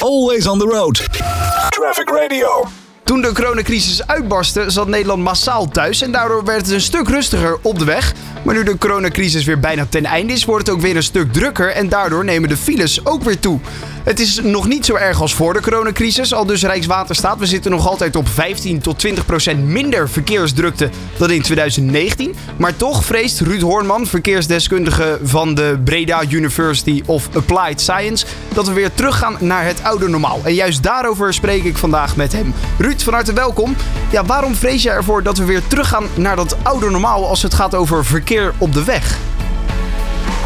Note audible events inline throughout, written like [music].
Always on the road. Traffic Radio. Toen de coronacrisis uitbarstte, zat Nederland massaal thuis en daardoor werd het een stuk rustiger op de weg. Maar nu de coronacrisis weer bijna ten einde is, wordt het ook weer een stuk drukker en daardoor nemen de files ook weer toe. Het is nog niet zo erg als voor de coronacrisis, al dus Rijkswaterstaat. We zitten nog altijd op 15 tot 20 procent minder verkeersdrukte dan in 2019. Maar toch vreest Ruud Hoornman, verkeersdeskundige van de Breda University of Applied Science, dat we weer teruggaan naar het oude normaal. En juist daarover spreek ik vandaag met hem. Ruud, van harte welkom. Ja, waarom vrees je ervoor dat we weer teruggaan naar dat oude normaal als het gaat over verkeer op de weg?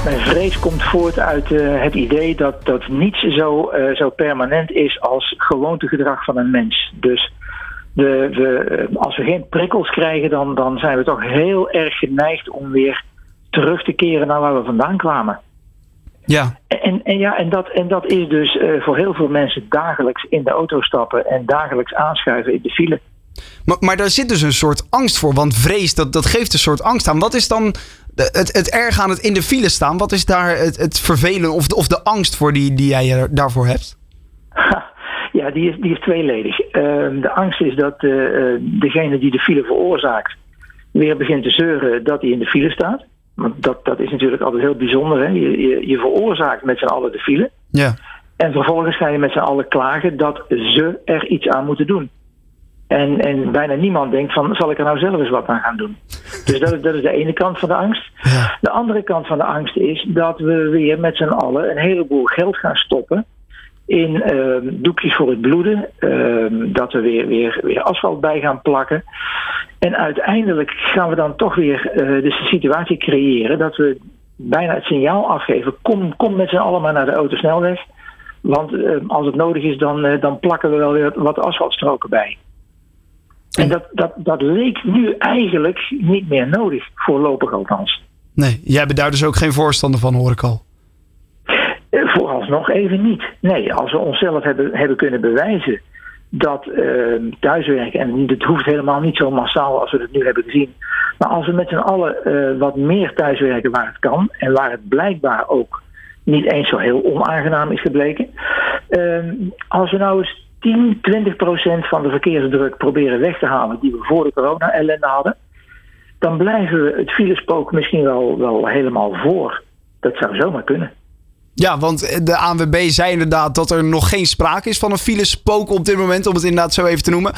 Mijn vrees komt voort uit uh, het idee dat, dat niets zo, uh, zo permanent is als gewoontegedrag van een mens. Dus de, we, als we geen prikkels krijgen, dan, dan zijn we toch heel erg geneigd om weer terug te keren naar waar we vandaan kwamen. Ja. En, en, ja, en, dat, en dat is dus uh, voor heel veel mensen dagelijks in de auto stappen en dagelijks aanschuiven in de file. Maar, maar daar zit dus een soort angst voor, want vrees dat, dat geeft een soort angst aan. Wat is dan het, het erg aan het in de file staan? Wat is daar het, het vervelen of de, of de angst voor die, die jij daarvoor hebt? [laughs] Ja, die is, die is tweeledig. Uh, de angst is dat uh, degene die de file veroorzaakt weer begint te zeuren dat hij in de file staat. Want dat, dat is natuurlijk altijd heel bijzonder. Hè? Je, je, je veroorzaakt met z'n allen de file. Ja. En vervolgens ga je met z'n allen klagen dat ze er iets aan moeten doen. En, en bijna niemand denkt van, zal ik er nou zelf eens wat aan gaan doen? Dus dat, dat is de ene kant van de angst. Ja. De andere kant van de angst is dat we weer met z'n allen een heleboel geld gaan stoppen in uh, doekjes voor het bloeden. Uh, dat we weer, weer, weer asfalt bij gaan plakken. En uiteindelijk gaan we dan toch weer uh, de situatie creëren dat we bijna het signaal afgeven: kom, kom met z'n allen maar naar de autosnelweg. Want uh, als het nodig is, dan, uh, dan plakken we wel weer wat asfaltstroken bij. En dat, dat, dat leek nu eigenlijk niet meer nodig, voorlopig althans. Nee, jij bent daar dus ook geen voorstander van, hoor ik al. Vooralsnog even niet. Nee, als we onszelf hebben, hebben kunnen bewijzen dat uh, thuiswerken, en het hoeft helemaal niet zo massaal als we het nu hebben gezien, maar als we met z'n allen uh, wat meer thuiswerken waar het kan en waar het blijkbaar ook niet eens zo heel onaangenaam is gebleken, uh, als we nou eens 10, 20 procent van de verkeersdruk proberen weg te halen die we voor de corona-ellende hadden, dan blijven we het filespook misschien wel, wel helemaal voor. Dat zou zomaar kunnen. Ja, want de ANWB zei inderdaad dat er nog geen sprake is van een filespook op dit moment, om het inderdaad zo even te noemen.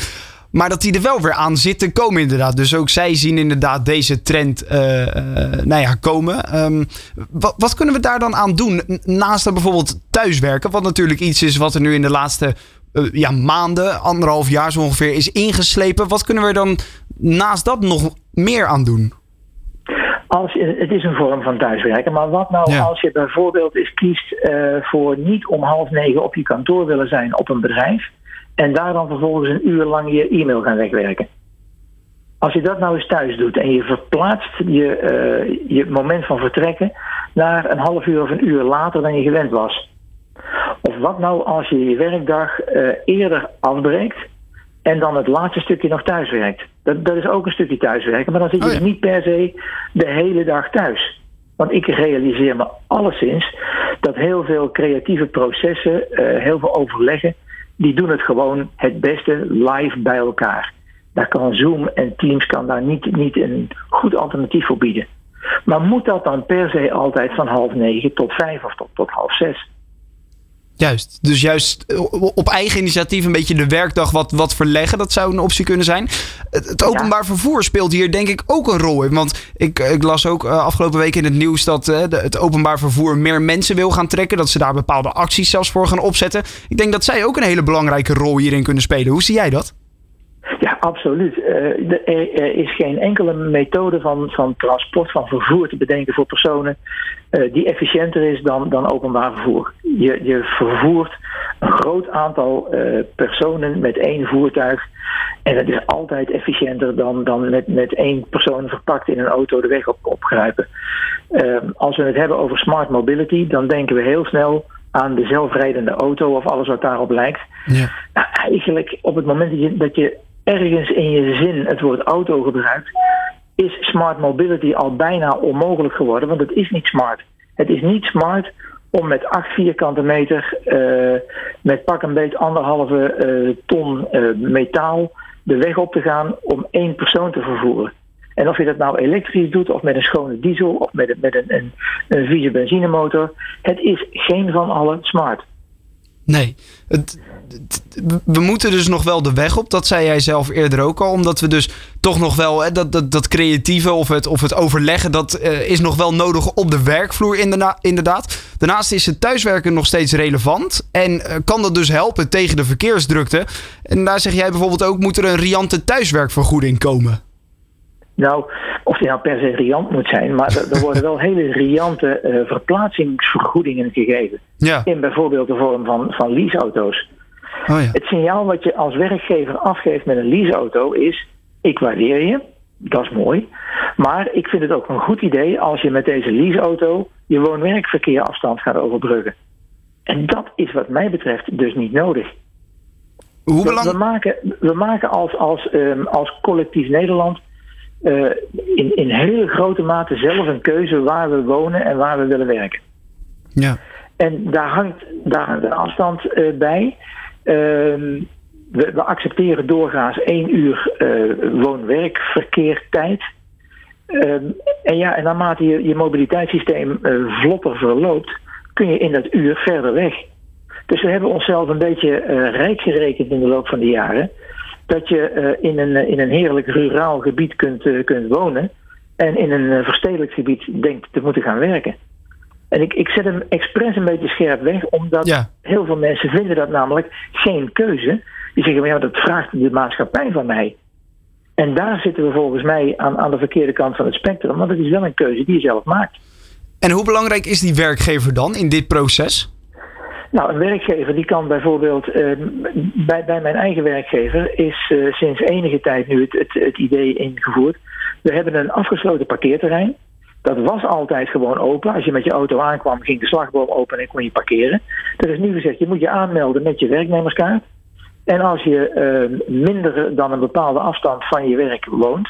Maar dat die er wel weer aan zit te komen, inderdaad. Dus ook zij zien inderdaad deze trend uh, uh, nou ja, komen. Um, wat, wat, kunnen we daar dan aan doen? Naast dan bijvoorbeeld thuiswerken, wat natuurlijk iets is wat er nu in de laatste ja, maanden, anderhalf jaar zo ongeveer, is ingeslepen. Wat kunnen we dan naast dat nog meer aan doen? Als het is een vorm van thuiswerken, maar wat nou ja. als je bijvoorbeeld eens kiest uh, voor niet om half negen op je kantoor willen zijn op een bedrijf en daar dan vervolgens een uur lang je e-mail gaan wegwerken? Als je dat nou eens thuis doet en je verplaatst je, uh, je moment van vertrekken naar een half uur of een uur later dan je gewend was. Of wat nou als je je werkdag uh, eerder afbreekt en dan het laatste stukje nog thuiswerkt? Dat, dat is ook een stukje thuiswerken, maar dan zit je oh ja. niet per se de hele dag thuis. Want ik realiseer me alleszins dat heel veel creatieve processen, uh, heel veel overleggen, die doen het gewoon het beste live bij elkaar. Daar kan Zoom en Teams kan daar niet, niet een goed alternatief voor bieden. Maar moet dat dan per se altijd van half negen tot vijf of tot, tot half zes? Juist. Dus juist op eigen initiatief een beetje de werkdag wat, wat verleggen. Dat zou een optie kunnen zijn. Het, het openbaar ja. vervoer speelt hier denk ik ook een rol in. Want ik, ik las ook uh, afgelopen week in het nieuws dat uh, de, het openbaar vervoer meer mensen wil gaan trekken. Dat ze daar bepaalde acties zelfs voor gaan opzetten. Ik denk dat zij ook een hele belangrijke rol hierin kunnen spelen. Hoe zie jij dat? Ja, absoluut. Uh, er, is geen enkele methode van, van transport, van vervoer te bedenken voor personen uh, die efficiënter is dan, dan openbaar vervoer. Je, je vervoert een groot aantal uh, personen met één voertuig. En dat is altijd efficiënter dan, dan met, met één persoon verpakt in een auto de weg op, opgrijpen. als we het hebben over smart mobility, dan denken we heel snel aan de zelfrijdende auto of alles wat daarop lijkt. Ja. Nou, eigenlijk op het moment dat je, dat je ergens in je zin het woord auto gebruikt, is smart mobility al bijna onmogelijk geworden, want het is niet smart. Het is niet smart om met 8 vierkante meter, uh, met pak een beet anderhalve uh, ton uh, metaal, de weg op te gaan om één persoon te vervoeren. En of je dat nou elektrisch doet, of met een schone diesel, of met, een, met een, een, een vieze benzinemotor, het is geen van allen smart. Nee, het, we moeten dus nog wel de weg op. Dat zei jij zelf eerder ook al. Omdat we dus toch nog wel hè, dat, dat, dat creatieve of het, of het overleggen, dat uh, is nog wel nodig op de werkvloer inderdaad. Daarnaast is het thuiswerken nog steeds relevant. En uh, kan dat dus helpen tegen de verkeersdrukte. En daar zeg jij bijvoorbeeld ook, moet er een riante thuiswerkvergoeding komen? Nou, of die nou per se riant moet zijn, maar er, worden wel hele riante uh, verplaatsingsvergoedingen gegeven. Ja. In bijvoorbeeld de vorm van, van leaseauto's. Oh ja. Het signaal wat je als werkgever afgeeft met een leaseauto is: ik waardeer je, dat is mooi. Maar ik vind het ook een goed idee als je met deze leaseauto je woon-werkverkeer afstand gaat overbruggen. En dat is wat mij betreft dus niet nodig. Hoe? We, maken, we maken als, als, um, als collectief Nederland uh, in, in hele grote mate zelf een keuze waar we wonen en waar we willen werken. Ja. En daar hangt daar de afstand uh, bij. Uh, we, we, accepteren doorgaans één uur uh, woon-werkverkeertijd. Ehm, en ja, en naarmate je, je mobiliteitssysteem vlotter verloopt, kun je in dat uur verder weg. Dus we hebben onszelf een beetje rijk gerekend in de loop van de jaren dat je uh, in, een, in een heerlijk ruraal gebied kunt, uh, kunt wonen en in een verstedelijk gebied denkt te moeten gaan werken. En ik, ik zet hem expres een beetje scherp weg, omdat ja. heel veel mensen vinden dat namelijk geen keuze. Die zeggen, maar ja, dat vraagt de maatschappij van mij. En daar zitten we volgens mij aan, aan de verkeerde kant van het spectrum, want het is wel een keuze die je zelf maakt. En hoe belangrijk is die werkgever dan in dit proces? Nou, een werkgever die kan bijvoorbeeld, uh, bij, bij mijn eigen werkgever is uh, sinds enige tijd nu het, het, het, idee ingevoerd. We hebben een afgesloten parkeerterrein. Dat was altijd gewoon open. Als je met je auto aankwam, ging de slagboom open en kon je parkeren. Dat is nu gezegd, je moet je aanmelden met je werknemerskaart. En als je uh, minder dan een bepaalde afstand van je werk woont,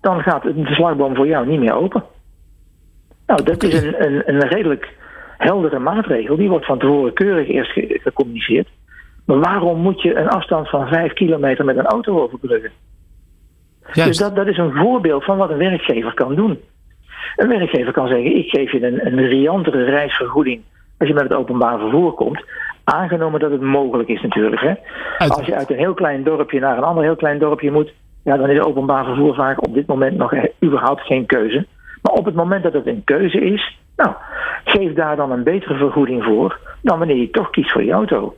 dan gaat de slagboom voor jou niet meer open. Nou, dat is een, een, een redelijk heldere maatregel. Die wordt van tevoren keurig eerst gecommuniceerd. Maar waarom moet je een afstand van vijf kilometer met een auto overbruggen? Dus dat, dat is een voorbeeld van wat een werkgever kan doen. Een werkgever kan zeggen: ik geef je een, een riantere reisvergoeding als je met het openbaar vervoer komt. Aangenomen dat het mogelijk is natuurlijk. Hè? Als je uit een heel klein dorpje naar een ander heel klein dorpje moet, ja, dan is openbaar vervoer vaak op dit moment nog überhaupt geen keuze. Maar op het moment dat het een keuze is, nou, geef daar dan een betere vergoeding voor dan wanneer je toch kiest voor je auto.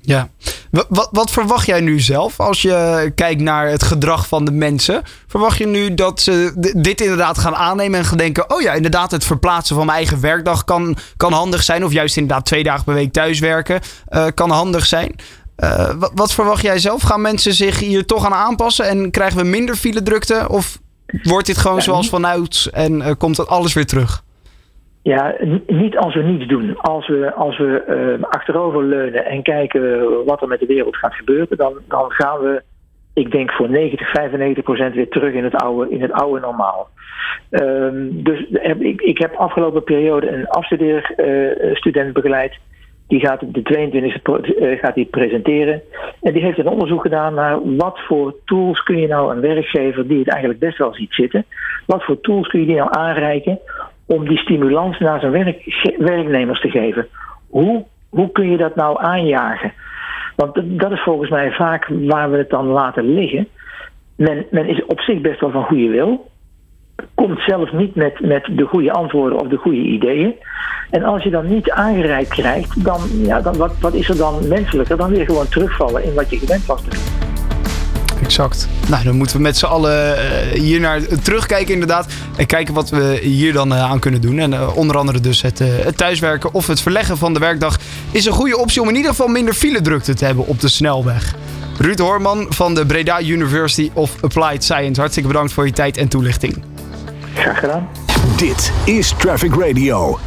Ja. Wat, wat, verwacht jij nu zelf als je kijkt naar het gedrag van de mensen? Verwacht je nu dat ze dit inderdaad gaan aannemen en gaan denken: oh ja, inderdaad, het verplaatsen van mijn eigen werkdag kan, kan handig zijn. Of juist inderdaad twee dagen per week thuiswerken uh, kan handig zijn. Uh, wat, wat, verwacht jij zelf? Gaan mensen zich hier toch aan aanpassen en krijgen we minder file drukte? Of Wordt dit gewoon zoals vanuit en uh, komt dat alles weer terug? Ja, niet als we niets doen. Als we, als we uh, achterover leunen en kijken wat er met de wereld gaat gebeuren, dan, dan gaan we, ik denk voor 90, 95 procent weer terug in het oude, in het oude normaal. Um, dus ik, ik heb afgelopen periode een afstudeerstudent uh, begeleid die gaat de 22e eh, gaat die presenteren. En die heeft een onderzoek gedaan naar wat voor tools kun je nou een werkgever die het eigenlijk best wel ziet zitten, wat voor tools kun je die nou aanreiken om die stimulans naar zijn werk, werknemers te geven. Hoe, hoe kun je dat nou aanjagen? Want dat is volgens mij vaak waar we het dan laten liggen. Men, men is op zich best wel van goede wil komt zelf niet met, met de goede antwoorden of de goede ideeën. En als je dan niet aangereikt krijgt, dan, ja, dan wat, wat is er dan menselijker? Dan weer gewoon terugvallen in wat je gewend was te doen. Exact. Nou, dan moeten we met z'n allen uh, hier naar terugkijken inderdaad. En kijken wat we hier dan uh, aan kunnen doen. En uh, onder andere dus het, het, thuiswerken of het verleggen van de werkdag... is een goede optie om in ieder geval minder file drukte te hebben op de snelweg. Ruud Hoorman van de Breda University of Applied Science. Hartstikke bedankt voor je tijd en toelichting. Graag gedaan. Dit is Traffic Radio.